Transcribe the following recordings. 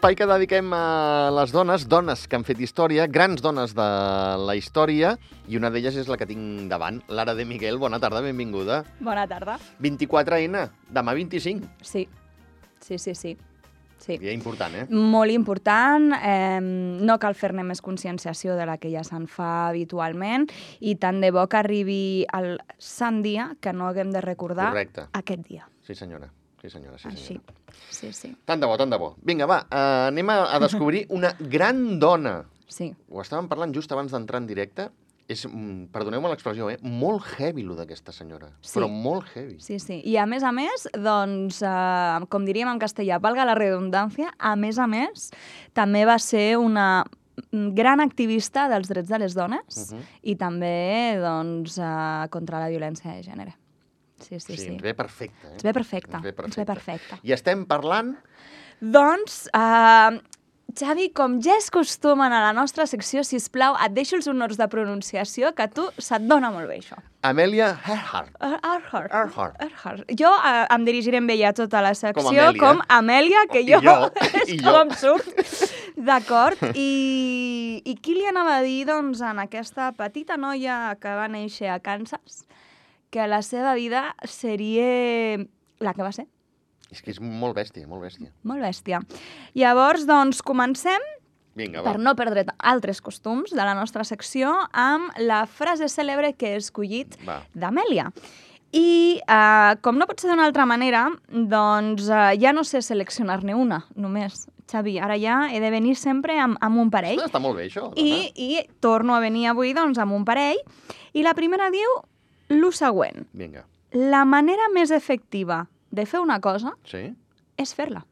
Espai que dediquem a les dones, dones que han fet història, grans dones de la història, i una d'elles és la que tinc davant, Lara de Miguel. Bona tarda, benvinguda. Bona tarda. 24N, demà 25. Sí, sí, sí, sí. sí. Dia important, eh? Molt important, eh, no cal fer-ne més conscienciació de la que ja se'n fa habitualment i tant de bo que arribi el sant dia que no haguem de recordar Correcte. aquest dia. Sí, senyora. Sí, senyora, sí, Així, senyora. sí, sí. Tant de bo, tant de bo. Vinga, va, eh, anem a, a descobrir una gran dona. Sí, Ho estàvem parlant just abans d'entrar en directe. És, mm, perdoneu-me l'expressió, eh? Molt heavy, lo d'aquesta senyora. Sí. Però molt heavy. sí, sí. I a més a més, doncs, eh, com diríem en castellà, valga la redundància, a més a més, també va ser una mm, gran activista dels drets de les dones Mhm. i també doncs, eh, contra la violència de gènere. Sí, sí, sí. ens ve perfecte. Eh? Ens ve perfecte. Ens ve Ens ve perfecte. I estem parlant... Doncs, uh, Xavi, com ja és costum en la nostra secció, si plau, et deixo els honors de pronunciació, que a tu se't dona molt bé això. Amelia Earhart. Er- Earhart. Earhart. Earhart. Jo uh, em dirigiré amb ella tota la secció Amèlia. com Amèlia, que I jo, jo, és i com jo. em surt. D'acord. I, I qui li anava a dir, doncs, en aquesta petita noia que va néixer a Kansas, que la seva vida seria la que va ser? És que és molt bèstia, molt bèstia. Molt bèstia. Llavors, doncs, comencem, Vinga, va. per no perdre altres costums de la nostra secció, amb la frase cèlebre que he escollit d'Amèlia. I, eh, com no pot ser d'una altra manera, doncs eh, ja no sé seleccionar-ne una, només. Xavi, ara ja he de venir sempre amb, amb un parell. Està molt bé, això. I, I torno a venir avui, doncs, amb un parell. I la primera diu lo següent. Vinga. La manera més efectiva de fer una cosa Sí? és fer-la.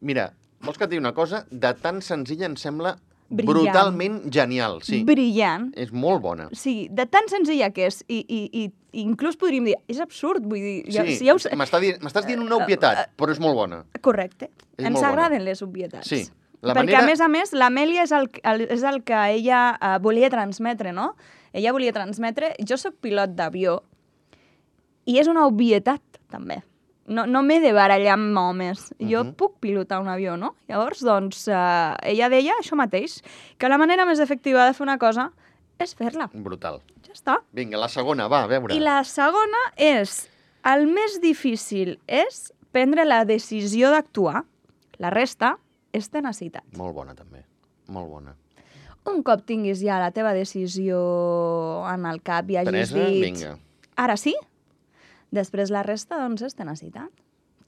Mira, vols que et digui una cosa? De tan senzilla em sembla Brillant. brutalment genial. Sí, Brillant. és molt bona. Sí, de tan senzilla que és, i, i, i, inclús podríem dir, és absurd, vull dir, ja, Sí, si ja dient- m'estàs dient una obvietat, però és molt bona. correcte, És ens molt bona. agraden les obvietats. Sí. La Perquè, manera... a més a més, l'Amèlia és, el, el, és el que ella uh, volia transmetre, no? Ella volia transmetre, jo sóc pilot d'avió, i és una obvietat, també. No, no m'he de barallar amb homes. Jo Mhm. puc pilotar un avió, no? Llavors, doncs, uh, ella deia això mateix, que la manera més efectiva de fer una cosa és fer-la. Brutal. Ja està. Vinga, la segona, va, a veure. I la segona és, el més difícil és prendre la decisió d'actuar. La resta és tenacitat. Molt bona, també. Molt bona. Un cop tinguis ja la teva decisió en el cap i hagis Teresa, dit... vinga. Ara sí? Després la resta, doncs, és tenacitat.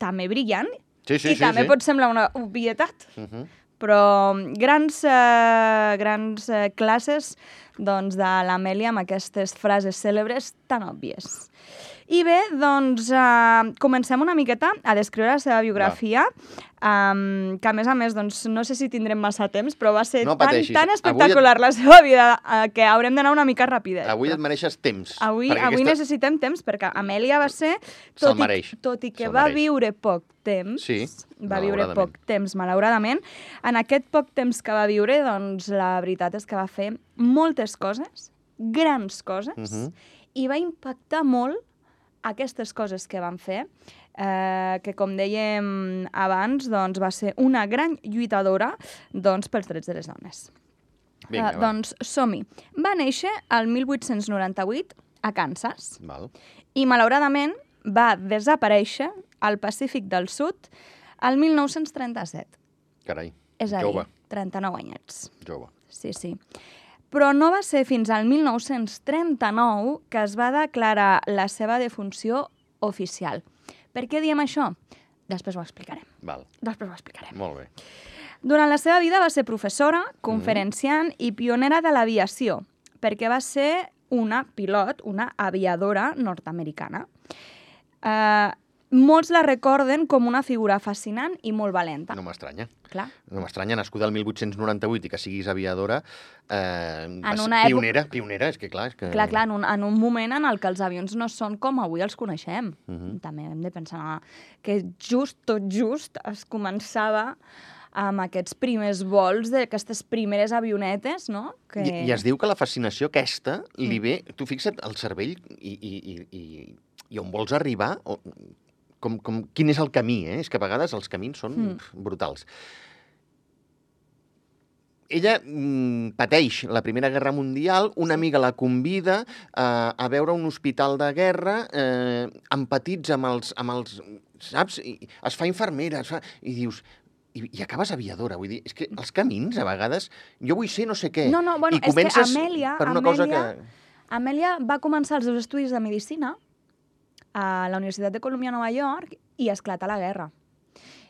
També brillant. Sí, sí, I sí. també sí. pot semblar una obvietat. Uh -huh. Però grans, eh, grans eh, classes doncs, de l'Amèlia amb aquestes frases cèlebres tan òbvies. I bé, doncs, eh, comencem una miqueta a descriure la seva biografia, um, que a més a més, doncs, no sé si tindrem massa temps, però va ser No tan, pateixis. tan Avui espectacular la seva vida eh, que haurem d'anar una mica ràpida. Avui et mereixes temps. Avui, perquè avui aquesta- necessitem temps, perquè Amèlia va ser, Se'l tot, i, mereix. tot i que Se'l va mereix. viure poc temps, Sí, va viure malauradament. poc temps, malauradament, en aquest poc temps que va viure, doncs la veritat és que va fer moltes coses, grans coses, Mhm. i va impactar molt aquestes coses que van fer, eh, que com dèiem abans, doncs va ser una gran lluitadora doncs, pels drets de les dones. Vinga, Eh, doncs som-hi. Va néixer el 1898 a Kansas Val. i malauradament va desaparèixer al Pacífic del Sud el 1937. Carai, És a dir, Jove. 39 anyets. jove. Sí, sí. Però no va ser fins al 1939 que es va declarar la seva defunció oficial. Per què diem això? Després ho explicarem. Val, Després ho explicarem. molt bé. Durant la seva vida va ser professora, conferenciant i pionera de l'aviació, perquè va ser una pilot, una aviadora nord-americana. Uh, molts la recorden com una figura fascinant i molt valenta. No m'estranya. Clar. No m'estranya, nascuda el 1898 i que siguis aviadora, eh, En una època- pionera, pionera, és que clar... És que... Clar, clar, en un, en un moment en el que els avions no són com avui els coneixem. Mhm. També hem de pensar que just, tot just, es començava amb aquests primers vols d'aquestes primeres avionetes, no? Que... I, I es diu que la fascinació aquesta li ve... Tu fixa't el cervell i, i, i, i, i on vols arribar, o, com, com, quin és el camí, eh? És que a vegades els camins són Mm. brutals. ella mm, pateix la Primera Guerra Mundial, una amiga la convida eh, a veure un hospital de guerra, eh, empatitza amb els, amb els... Saps? I es fa infermera, es fa... i dius, i, i acabes aviadora. Vull dir, és que els camins, a vegades, jo vull ser no sé què. No, no, bueno, I és que Amèlia- per una cosa Amèlia- que... Amèlia va començar els seus estudis de Medicina a la Universitat de Columbia a Nova York i esclata la guerra.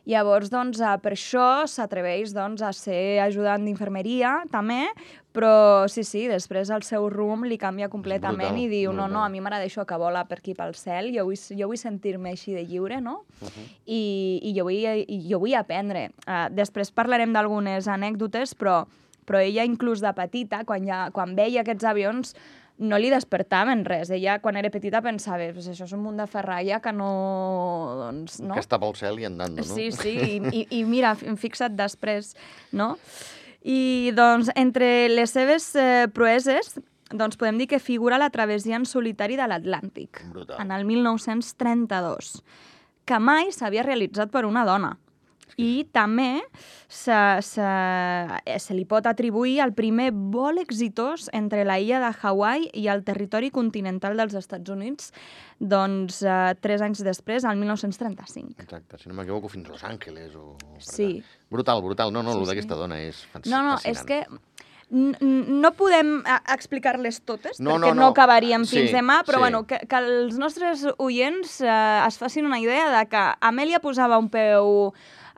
Llavors, doncs, eh, per això s'atreveix doncs, a ser ajudant d'infermeria, també, però sí, sí, després el seu rumb li canvia completament brutal, i diu, no, no, brutal. a mi m'agrada això que vola per aquí pel cel, jo vull, jo vull sentir-me així de lliure, no? I, i, jo vull, i jo vull aprendre. Uh, després parlarem d'algunes anècdotes, però, però ella inclús de petita, quan, ja, quan veia aquests avions, no li despertaven res. Ella, quan era petita, pensava, pues això és un munt de ferralla que no... Doncs, no? Que està pel cel i andant, no? Sí, sí, i, i, i mira, fi- fixa't després, no? I doncs, entre les seves eh, proeses, doncs podem dir que figura la travessia en solitari de l'Atlàntic, en el 1932, que mai s'havia realitzat per una dona. I també se, se, se li pot atribuir el primer vol exitós entre la illa de Hawaii i el territori continental dels Estats Units, doncs eh, tres anys després, al 1935. Exacte, si no m'equivoco, fins Los Angeles o... Sí. allà. Brutal, brutal. No, no, Sí, d'aquesta sí. dona és fasc- No, no, fascinant. és que no podem eh, explicar-les totes, No, perquè no, no, no. acabaríem fins Sí, demà, però sí. bueno, que, que els nostres oients eh, es facin una idea de que Amèlia posava un peu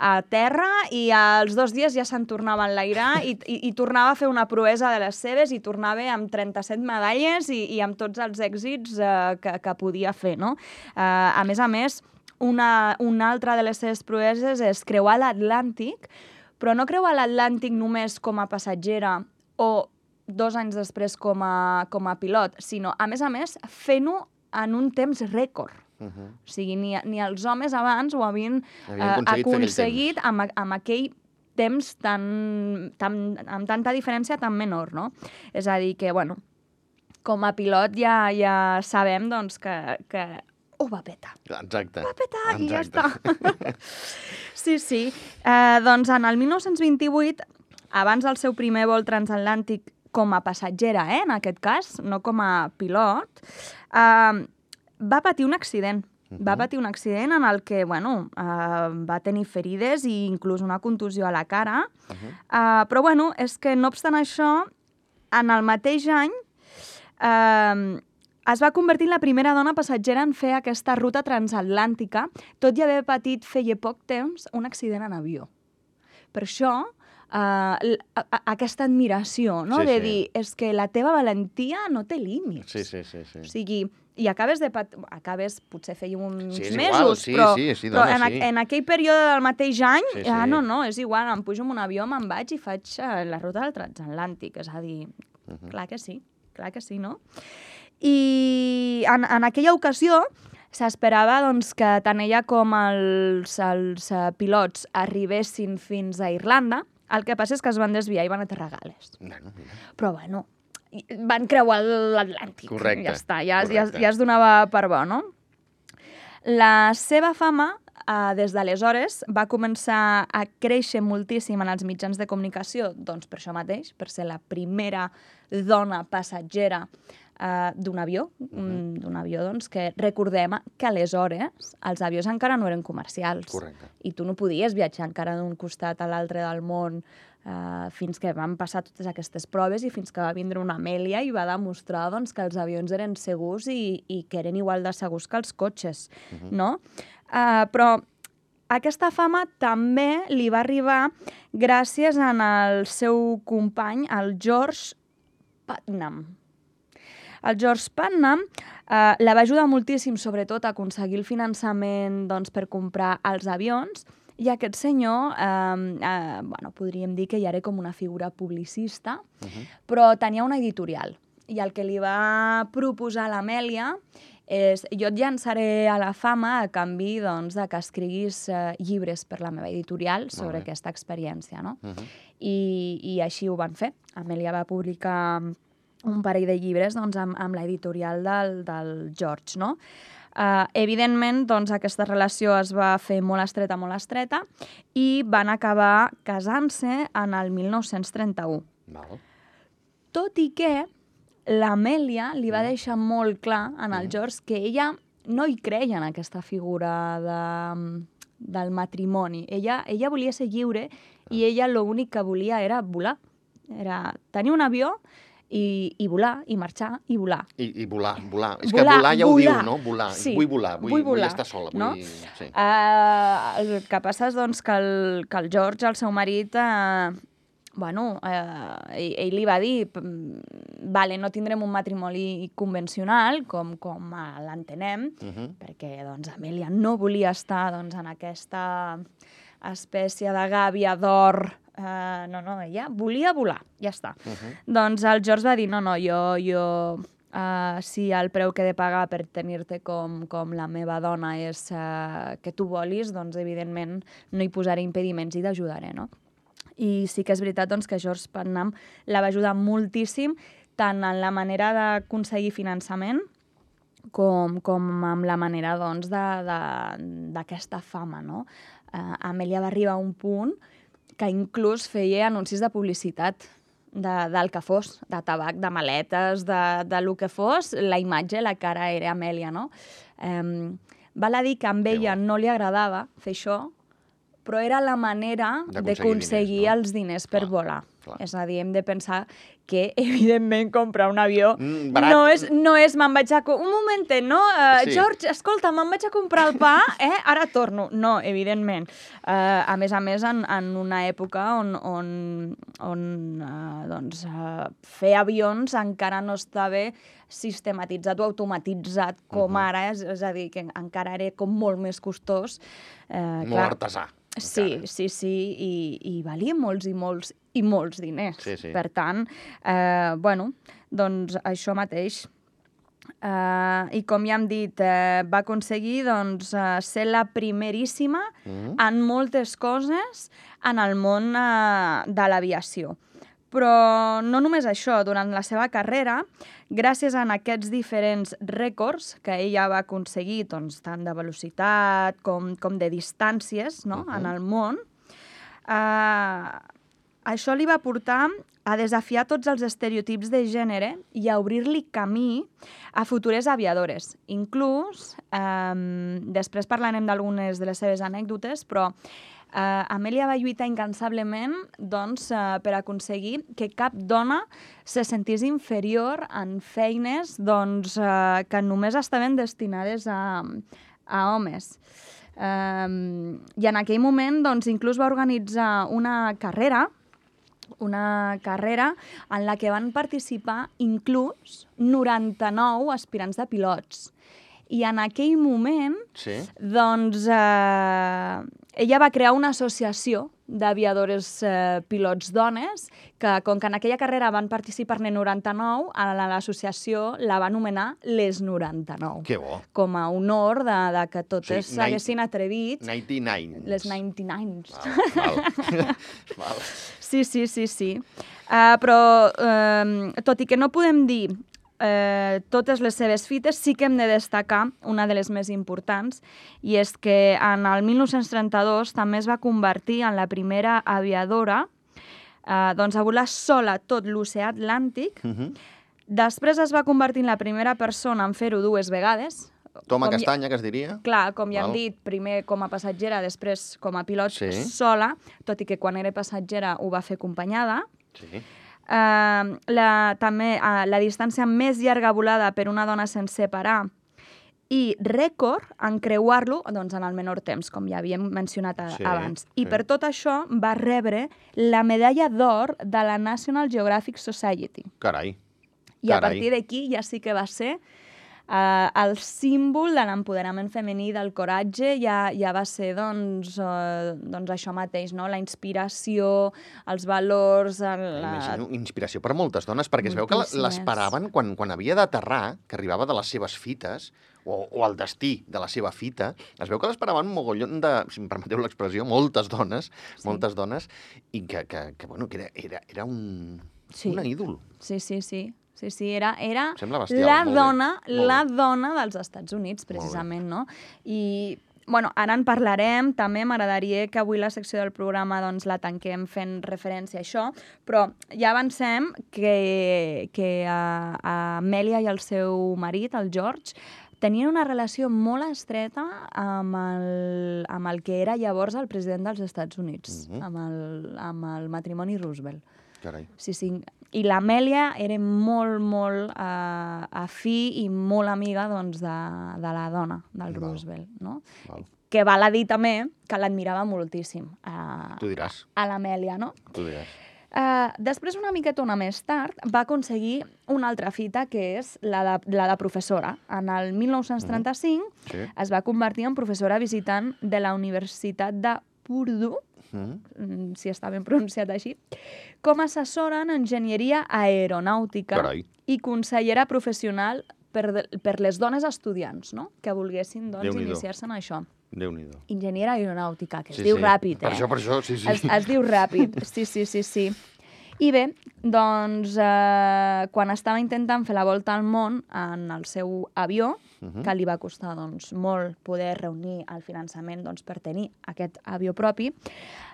a terra i als dos dies ja se'n tornava a enlairar i, i, i tornava a fer una proesa de les seves i tornava amb 37 medalles i, i amb tots els èxits eh, que, que podia fer, no? Eh, a més a més, una, una altra de les seves proeses és creuar l'Atlàntic, però no creuar l'Atlàntic només com a passatgera o dos anys després com a, com a pilot, sinó, a més a més, fent-ho en un temps rècord. Uh -huh. O sigui, ni, ni els homes abans ho havien, Havien eh, aconseguit aquell aconseguit amb, amb aquell temps tan, tan, amb tanta diferència tan menor, no? És a dir, que, bueno, com a pilot ja, ja sabem doncs, que, que ho va petar Exacte. va petar i ja Exacte. està. sí, sí. Eh, doncs en el 1928, abans del seu primer vol transatlàntic com a passatgera, eh, en aquest cas, no com a pilot, eh, va patir un accident. Va patir un accident en el que, bueno, eh, va tenir ferides i inclús una contusió a la cara. Uh -huh. Uh, però, bueno, és que no obstant això, en el mateix any uh, es va convertir en la primera dona passatgera en fer aquesta ruta transatlàntica, tot i haver patit feia poc temps un accident en avió. Per això, uh, aquesta admiració, no? Sí, de sí. dir, és que la teva valentia no té límits. Sí, sí, sí. sí. O sigui, i acabes de... Pat... Acabes, potser feia uns Sí, mesos, igual, sí, però, sí, sí, però dona, en, a- sí. en aquell període del mateix any, Sí, ah, sí. no, no, és igual, em pujo en un avió, me'n vaig i faig eh, la ruta del transatlàntic, és a dir, Mhm. clar que sí, clar que sí, no? I en, en aquella ocasió s'esperava doncs, que tant ella com els, els eh, pilots arribessin fins a Irlanda, el que passa és que es van desviar i van aterrar a Gales. Bueno, mira. Però bueno, van creuar l'Atlàntic. Correcte, Ja està, ja, ja, correcte. ja es donava per bo, no? La seva fama, eh, des d'aleshores, va començar a créixer moltíssim en els mitjans de comunicació, doncs per això mateix, per ser la primera dona passatgera eh, d'un avió, mm, d'un avió doncs, que recordem que aleshores els avions encara no eren comercials Correcte. i tu no podies viatjar encara d'un costat a l'altre del món eh, fins que van passar totes aquestes proves i fins que va vindre una Amèlia i va demostrar doncs, que els avions eren segurs i, i que eren igual de segurs que els cotxes, no? Eh, però aquesta fama també li va arribar gràcies el seu company, el George Putnam. El George Putnam eh, la va ajudar moltíssim, sobretot, a aconseguir el finançament doncs, per comprar els avions, i aquest senyor, eh, eh, bueno, podríem dir que ja era com una figura publicista, Uh -huh. però tenia una editorial. I el que li va proposar l'Amèlia és jo et llançaré a la fama a canvi doncs, de que escriguis eh, llibres per la meva editorial sobre aquesta experiència. No? Uh -huh. I, I així ho van fer. Amèlia va publicar un parell de llibres doncs, amb, amb l'editorial del, del George. No? Uh, evidentment, doncs, aquesta relació es va fer molt estreta, molt estreta, i van acabar casant-se en el 1931. Val. Tot i que l'Amèlia li va deixar molt clar en el George que ella no hi creia en aquesta figura de, del matrimoni. Ella, ella volia ser lliure i ella l'únic que volia era volar. Era tenir un avió i, i volar, i marxar, i volar. I, I volar, volar. És Volar, que volar ja ho volar. diu, no? Volar. Sí, Vull volar, vull, vull volar, estar sola. no? Vull... Sí. Uh, el que passa és doncs, que, el, que el George, el seu marit, uh, bueno, uh, ell, ell li va dir "Mm, vale, no tindrem un matrimoni convencional, com, com l'entenem, Uh -huh. perquè doncs, Amèlia no volia estar doncs, en aquesta espècie de gàbia d'or. Uh, no, no, ella volia volar, ja està. Uh -huh. Doncs el George va dir, no, no, jo, jo uh, si el preu que he de pagar per tenir-te com, com la meva dona és uh, que tu volis, doncs evidentment no hi posaré impediments i t'ajudaré, no? I sí que és veritat doncs, que George Putnam la va ajudar moltíssim tant en la manera d'aconseguir finançament com, com amb la manera doncs, de- de- d'aquesta fama. No? Uh, Amèlia va arribar a un punt que inclús feia anuncis de publicitat de, del que fos, de tabac, de maletes, de, de lo que fos, la imatge, la cara era Amèlia, no? Um, val a dir que amb ella no li agradava fer això, però era la manera D'aconseguir no? els diners per Clar, volar. Clar. És a dir, hem de pensar que, evidentment, comprar un avió Mm, barat. no és, no és me'n vaig a... Un momentet, no? Uh, Sí. George, escolta, me'n vaig a comprar el pa, eh? Ara torno. No, evidentment. Uh, a més a més, en, en una època on, on, on uh, doncs, uh, fer avions encara no estava sistematitzat o automatitzat com Mhm. ara, és, és a dir, que encara era com molt més costós. Uh, Molt artesà. Sí, encara. sí, sí, i, i valia molts i molts i molts diners. Sí, sí. Per tant, eh, bueno, doncs això mateix. Uh, I com ja hem dit, uh, va aconseguir doncs, uh, ser la primeríssima Mhm. en moltes coses en el món uh, de l'aviació. Però no només això, durant la seva carrera, gràcies a aquests diferents rècords que ella va aconseguir, doncs, tant de velocitat com, com de distàncies no? Mhm. en el món, eh, això li va portar a desafiar tots els estereotips de gènere i a obrir-li camí a futures aviadores. Inclús, eh, després parlarem d'algunes de les seves anècdotes, però eh, Amèlia va lluitar incansablement doncs, eh, per aconseguir que cap dona se sentís inferior en feines doncs, eh, que només estaven destinades a, a homes. Um, I en aquell moment doncs, inclús va organitzar una carrera una carrera en la que van participar inclús 99 aspirants de pilots. I en aquell moment, Sí. doncs, eh, ella va crear una associació d'aviadores eh, pilots dones, que com que en aquella carrera van participar-ne 99, a la- l'associació la va anomenar les 99 Que bo. com a honor de, de que totes Sí, s'haguessin atrevit 99. les 99. Val, val. val. Sí, sí, sí, sí. Uh, però, uh, tot i que no podem dir uh, totes les seves fites, sí que hem de destacar una de les més importants, i és que en el 1932 també es va convertir en la primera aviadora uh, doncs, a volar sola tot l'oceà Atlàntic. Mhm. Després es va convertir en la primera persona en fer-ho dues vegades. Toma Com ja- castanya, que es diria. Clar, com ja Val. hem dit, primer com a passatgera, després com a pilot Sí. sola, tot i que quan era passatgera ho va fer acompanyada. Sí. Uh, la, també uh, la distància més llarga volada per una dona sense parar i rècord en creuar-lo doncs, en el menor temps, com ja havíem mencionat a, Sí, abans. sí. I per tot això va rebre la medalla d'or de la National Geographic Society. Carai. I a Carai. partir d'aquí ja sí que va ser uh, el símbol de l'empoderament femení, del coratge, ja, ja va ser doncs, uh, doncs això mateix, no? la inspiració, els valors... El, la... Imagino, inspiració per moltes dones, perquè es veu que l'esperaven quan, quan havia d'aterrar, que arribava de les seves fites, o, o el destí de la seva fita, es veu que l'esperaven un mogollon de, si em permeteu l'expressió, moltes dones, Sí. moltes dones, i que, que, que, bueno, que era, era, era un, Sí. una ídol. Sí, sí, sí. Sí, sí, era, era bestial, la bé, dona, molt la bé. dona dels Estats Units, precisament, no? I, bueno, ara en parlarem, també m'agradaria que avui la secció del programa doncs, la tanquem fent referència a això, però ja avancem que, que a, a Amèlia i el seu marit, el George, tenien una relació molt estreta amb el, amb el que era llavors el president dels Estats Units, Mhm. amb, el, amb el matrimoni Roosevelt. Carai. Sí, sí. I l'Amèlia era molt, molt uh, afí i molt amiga doncs, de, de la dona del Val. Roosevelt, no? Val. Que val a dir també que l'admirava moltíssim a, Tu diràs, a l'Amèlia, no? tu diràs. Uh, després, una miquetona més tard, va aconseguir una altra fita, que és la de, la de professora. En el 1935 Sí. es va convertir en professora visitant de la Universitat de Purdue, Mm. si està ben pronunciat així, com a assessora en enginyeria aeronàutica Carai. i consellera professional per, de, per les dones estudiants, no? que volguessin doncs, iniciar-se en això. Déu-n'hi-do. Enginyera aeronàutica, que es Sí, diu sí. ràpid, eh? Per això, per això, sí, sí. Es, es diu ràpid, sí, sí, sí, sí. I bé, doncs, eh, quan estava intentant fer la volta al món en el seu avió, Mhm. que li va costar doncs, molt poder reunir el finançament doncs, per tenir aquest avió propi,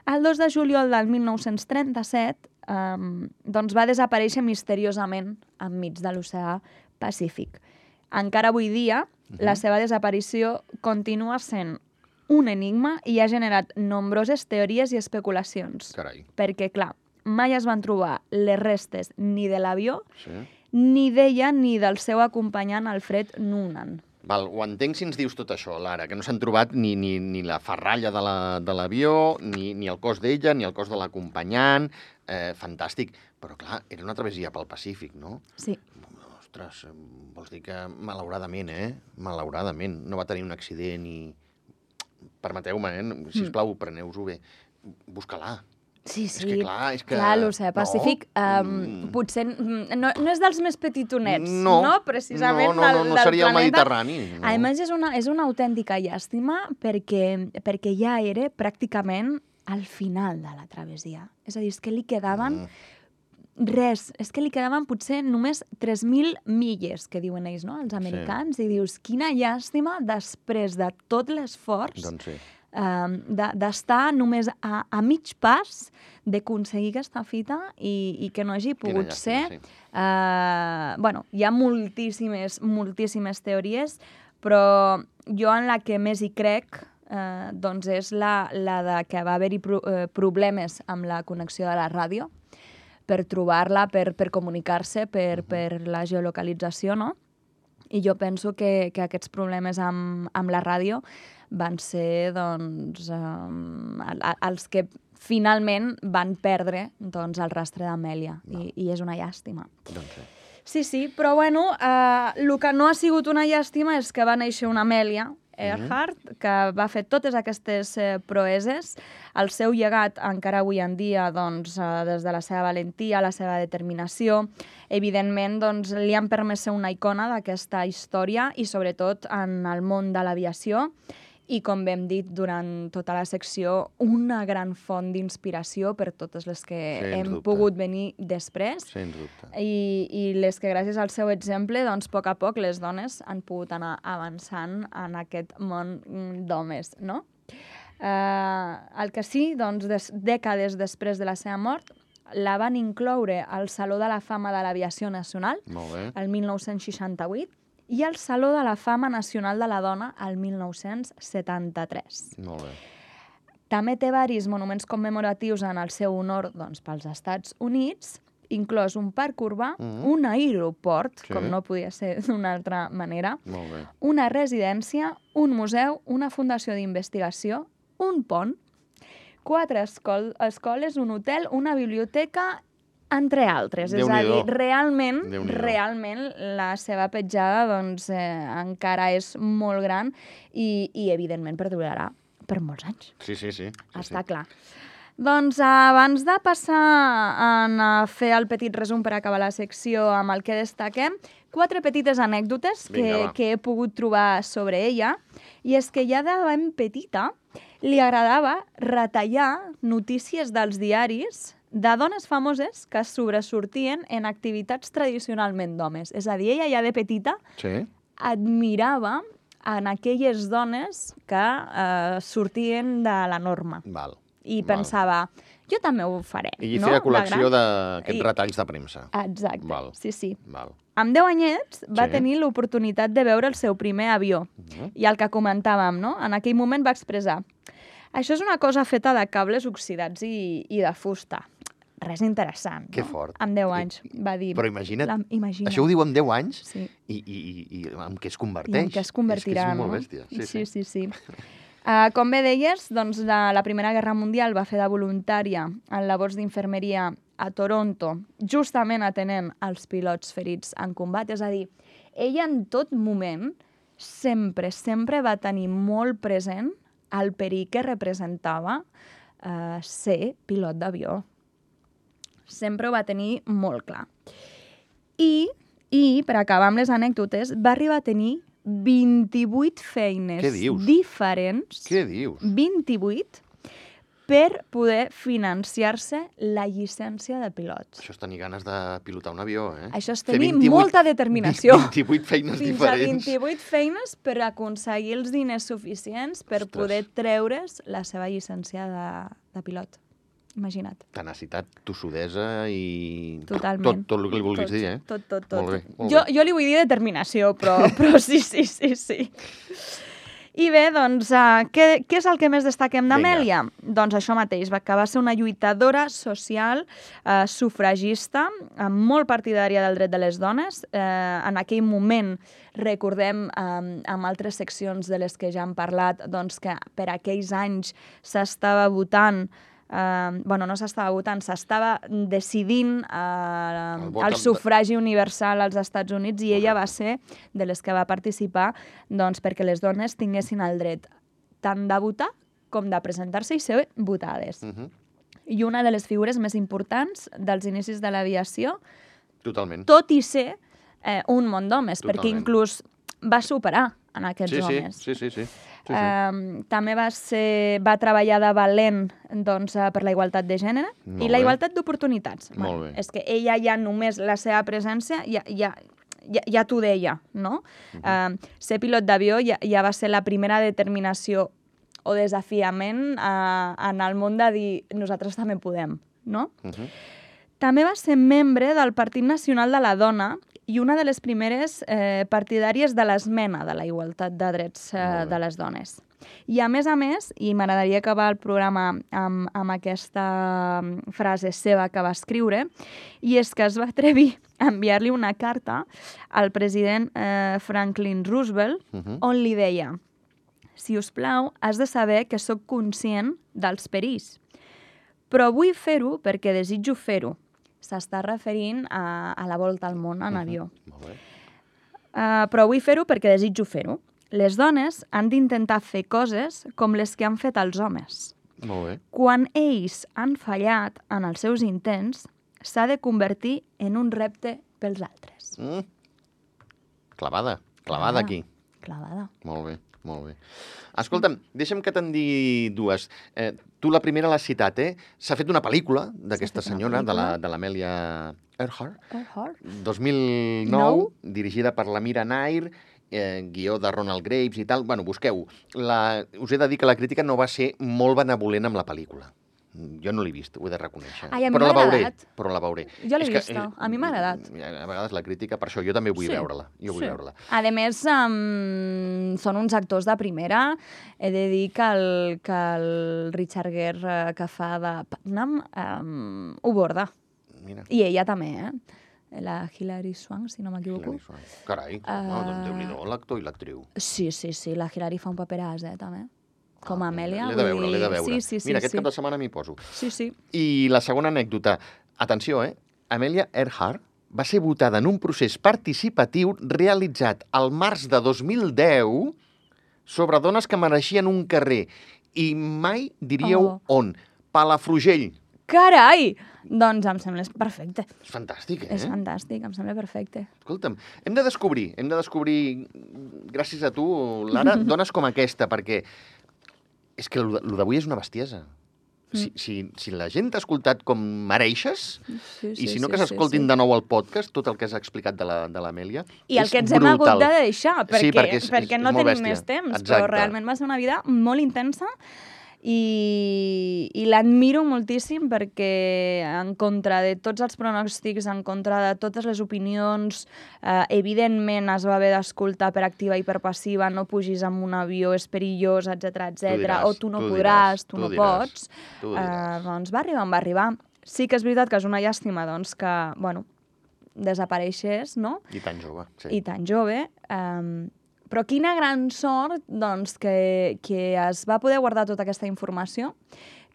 el 2 de juliol del 1937 eh, doncs, va desaparèixer misteriosament enmig de l'oceà Pacífic. Encara avui dia, la seva desaparició continua sent un enigma i ha generat nombroses teories i especulacions. Carai. Perquè, clar, mai es van trobar les restes ni de l'avió, Sí. Ni d'ella ni del seu acompanyant Alfred Noonan. Val, ho entenc si ens dius tot això, Lara, que no s'han trobat ni, ni, ni la ferralla de la- de l'avió, ni, ni el cos d'ella, ni el cos de l'acompanyant. Eh, fantàstic. Però, clar, era una travessia pel Pacífic, no? Sí, Ostres, vols dir que malauradament, eh? Malauradament. No va tenir un accident i... Permeteu-me, eh? Si us plau, preneu-vos-ho bé. Busca-la. Sí, És sí. que clar, és que... Clar, l'oceà Pacífic No. um, Mm. potser no, no és dels més petitonets, No, no? Precisament no, no, no, del, no del seria el planeta. Mediterrani. No. A més, és una, és una autèntica llàstima perquè, perquè ja era pràcticament al final de la travessia. És a dir, és que li quedaven Mm. res, és que li quedaven potser només 3.000 milles, que diuen ells, no?, els americans, i dius, quina llàstima després de tot l'esforç Doncs sí. De- d'estar només a, a mig pas d'aconseguir aquesta fita i, i que no hagi pogut llàstima, ser. sí. Uh, bueno, hi ha moltíssimes, moltíssimes teories, però jo en la que més hi crec uh, doncs és la, la de que va haver-hi pro, uh, problemes amb la connexió de la ràdio per trobar-la, per, per comunicar-se, per, per la geolocalització, no? I jo penso que, que aquests problemes amb, amb la ràdio van ser doncs, el- els que finalment van perdre doncs, el rastre d'Amèlia, i, i és una llàstima. Doncs sí. Sí, sí, però bueno, eh, el que no ha sigut una llàstima és que va néixer una Amèlia Earhart, que va fer totes aquestes eh, proeses. El seu llegat encara avui en dia, doncs, eh, des de la seva valentia, la seva determinació, evidentment, doncs, li han permès ser una icona d'aquesta història i, sobretot, en el món de l'aviació i, com vam dit durant tota la secció, una gran font d'inspiració per totes les que Sens hem dubte. pogut venir després Sens dubte. i, i les que gràcies al seu exemple, doncs, a poc a poc les dones han pogut anar avançant en aquest món mm, d'homes, no? Eh, el que sí, doncs, des, dècades després de la seva mort, la van incloure al Saló de la Fama de l'Aviació Nacional el 1968 i al Saló de la Fama Nacional de la Dona el 1973. Molt bé. També té varis monuments commemoratius en el seu honor doncs, pels Estats Units, inclòs un parc urbà, Mhm. un aeroport, Sí. com no podia ser d'una altra manera, una residència, un museu, una fundació d'investigació, un pont, quatre escol escoles, un hotel, una biblioteca, entre altres. És a dir, realment, realment la seva petjada doncs, eh, encara és molt gran i, i evidentment, perdurarà per molts anys. Sí, sí, sí. sí, Està sí. clar. Doncs abans de passar a fer el petit resum per acabar la secció amb el que destaquem, quatre petites anècdotes Vinga, que, que he pogut trobar sobre ella. I és que ja de ben petita li agradava retallar notícies dels diaris de dones famoses que sobresortien en activitats tradicionalment d'homes. És a dir, ella ja de petita Sí. admirava en aquelles dones que eh, sortien de la norma Val. i Val. pensava, jo també ho faré. I no? feia col·lecció d'aquests I- retalls de premsa. Exacte, Val. sí, sí. Val. Amb 10 anyets va Sí. tenir l'oportunitat de veure el seu primer avió. Mhm. I el que comentàvem, no? En aquell moment va expressar això és una cosa feta de cables oxidats i, i de fusta. Res interessant, Que no? fort. Amb 10 I- anys va dir... Però imagina't, La, imagina. això ho diu amb 10 anys Sí. i, i, i, i en què es I converteix? en què es convertirà, és que és no? molt bèstia. Sí, sí. sí. sí, sí. Uh, com bé deies, doncs, la, la Primera Guerra Mundial va fer de voluntària en labors d'infermeria a Toronto, justament atenent als pilots ferits en combat. És a dir, ella en tot moment sempre, sempre va tenir molt present el perill que representava uh, ser pilot d'avió. Sempre ho va tenir molt clar. I, I, per acabar amb les anècdotes, va arribar a tenir 28 feines Què dius? diferents, Què dius? 28, per poder financiar-se la llicència de pilot. Això és tenir ganes de pilotar un avió, eh? Això és tenir 28 molta determinació. 28 feines Fins diferents. a 28 feines per aconseguir els diners suficients per Ostres. poder treure's la seva llicència de, de pilot. Imagina't. Tenacitat, tossudesa i... Totalment. Tot, tot el que li vulguis tot, dir, eh? Tot, tot, tot. Molt bé, molt jo, bé. jo li vull dir determinació, però, però sí, sí, sí, sí. I bé, doncs, uh, què, què és el que més destaquem d'Amèlia? Doncs això mateix, va, que va ser una lluitadora social, uh, sufragista, uh, molt partidària del dret de les dones. Uh, en aquell moment, recordem, um, amb altres seccions de les que ja hem parlat, doncs que per aquells anys s'estava votant Uh, bueno, no s'estava votant, s'estava decidint uh, El el, amb- sufragi universal als Estats Units i ella va ser de les que va participar doncs, perquè les dones tinguessin el dret tant de votar com de presentar-se i ser votades. Uh -huh. I una de les figures més importants dels inicis de l'aviació, Totalment. tot i ser eh, un món d'homes, perquè inclús va superar en aquests Sí, sí, homes. sí, sí, sí. sí, sí. Um, també va, ser, va treballar de valent doncs, eh, per la igualtat de gènere Molt i la bé. igualtat d'oportunitats. Molt bé. És que ella ja només la seva presència ja, ja, ja, ja t'ho deia, no? Uh -huh. uh, ser pilot d'avió ja, ja va ser la primera determinació o desafiament uh, en el món de dir nosaltres també podem, no? Uh -huh. També va ser membre del Partit Nacional de la Dona i una de les primeres eh, partidàries de l'esmena de la igualtat de drets eh, de les dones. I a més a més, i m'agradaria acabar el programa amb, amb aquesta mm, frase seva que va escriure, i és que es va atrevir a enviar-li una carta al president eh, Franklin Roosevelt Uh -huh. on li deia si us plau, has de saber que sóc conscient dels perills, però vull fer-ho perquè desitjo fer-ho. S'està referint a, a la volta al món en avió. Molt bé. Uh, però vull fer-ho perquè desitjo fer-ho. Les dones han d'intentar fer coses com les que han fet els homes. Molt bé. Quan ells han fallat en els seus intents, s'ha de convertir en un repte pels altres. Mm. Clavada, clavada Clavada. aquí. Clavada. Molt bé, molt bé. Escolta'm, deixa'm que te'n digui dues. Eh, tu la primera l'has citat, eh? S'ha fet una pel·lícula d'aquesta senyora, de la- pel·lícula. de l'Amèlia Earhart, Earhart. 2009, Nou. dirigida per la Mira Nair, eh, guió de Ronald Graves i tal. Bueno, busqueu. La... Us he de dir que la crítica no va ser molt benevolent amb la pel·lícula. Jo no l'he vist, ho he de reconèixer. Ai, però la veuré, però la veuré. Jo l'he És que, vista, a mi m'ha agradat. eh, A vegades la crítica, per això jo també vull Sí, veure-la. Jo vull sí. veure-la. A més, um, són uns actors de primera. He de dir que el, que el Richard Gere eh, que fa de Putnam um, ho borda. Mira. I ella també, eh? La Hilary Swank, si no m'equivoco. Carai, Uh, no, doncs déu-n'hi-do, l'actor i l'actriu. Sí, sí, sí, la Hilary fa un paperàs, eh, també. Com a Ah, Amèlia. L'he de veure, l'he de veure. Sí, sí, sí. Mira, aquest sí. cap de setmana m'hi poso. Sí, sí. I la segona anècdota. Atenció, eh? Amèlia Earhart va ser votada en un procés participatiu realitzat al març de 2010 sobre dones que mereixien un carrer. I mai diríeu Oh. on. Palafrugell. Carai! Doncs em sembla perfecte. És fantàstic, eh? És fantàstic, em sembla perfecte. Escolta'm, hem de descobrir, hem de descobrir, gràcies a tu, Lara, dones com aquesta, perquè és que el d'avui és una bestiesa. si, si, si la gent t'ha escoltat com mereixes, Sí, i si no que s'escoltin de nou el podcast, tot el que has explicat de la- de l'Amèlia, I el que ens hem hagut brutal. de deixar, perquè, Sí, perquè és- perquè és no tenim bèstia. més temps, Exacte. però realment va ser una vida molt intensa i, i l'admiro moltíssim perquè en contra de tots els pronòstics, en contra de totes les opinions, eh, evidentment es va haver d'escoltar per activa i per passiva, no pugis amb un avió, és perillós, etc etc. o tu no tu podràs, diràs, tu tu no diràs, pots. tu Eh, doncs va arribar va arribar. Sí que és veritat que és una llàstima doncs, que, bueno, desapareixés, no? I tan jove, sí. i tan jove. Um, però quina gran sort doncs, que, que es va poder guardar tota aquesta informació,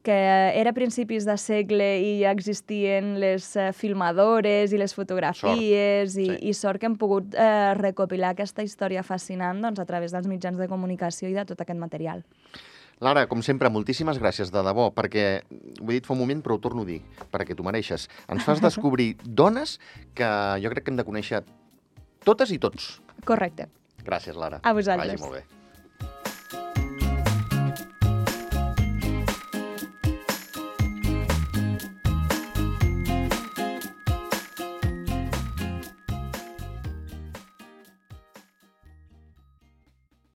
que era a principis de segle i ja existien les eh, filmadores i les fotografies Sort, i, sí. i sort que hem pogut eh, recopilar aquesta història fascinant doncs, a través dels mitjans de comunicació i de tot aquest material. Lara, com sempre, moltíssimes gràcies, de debò, perquè ho he dit fa un moment, però ho torno a dir, perquè tu mereixes. Ens fas descobrir dones que jo crec que hem de conèixer totes i tots. Correcte. Gràcies, Lara. A vosaltres. Vagi molt bé.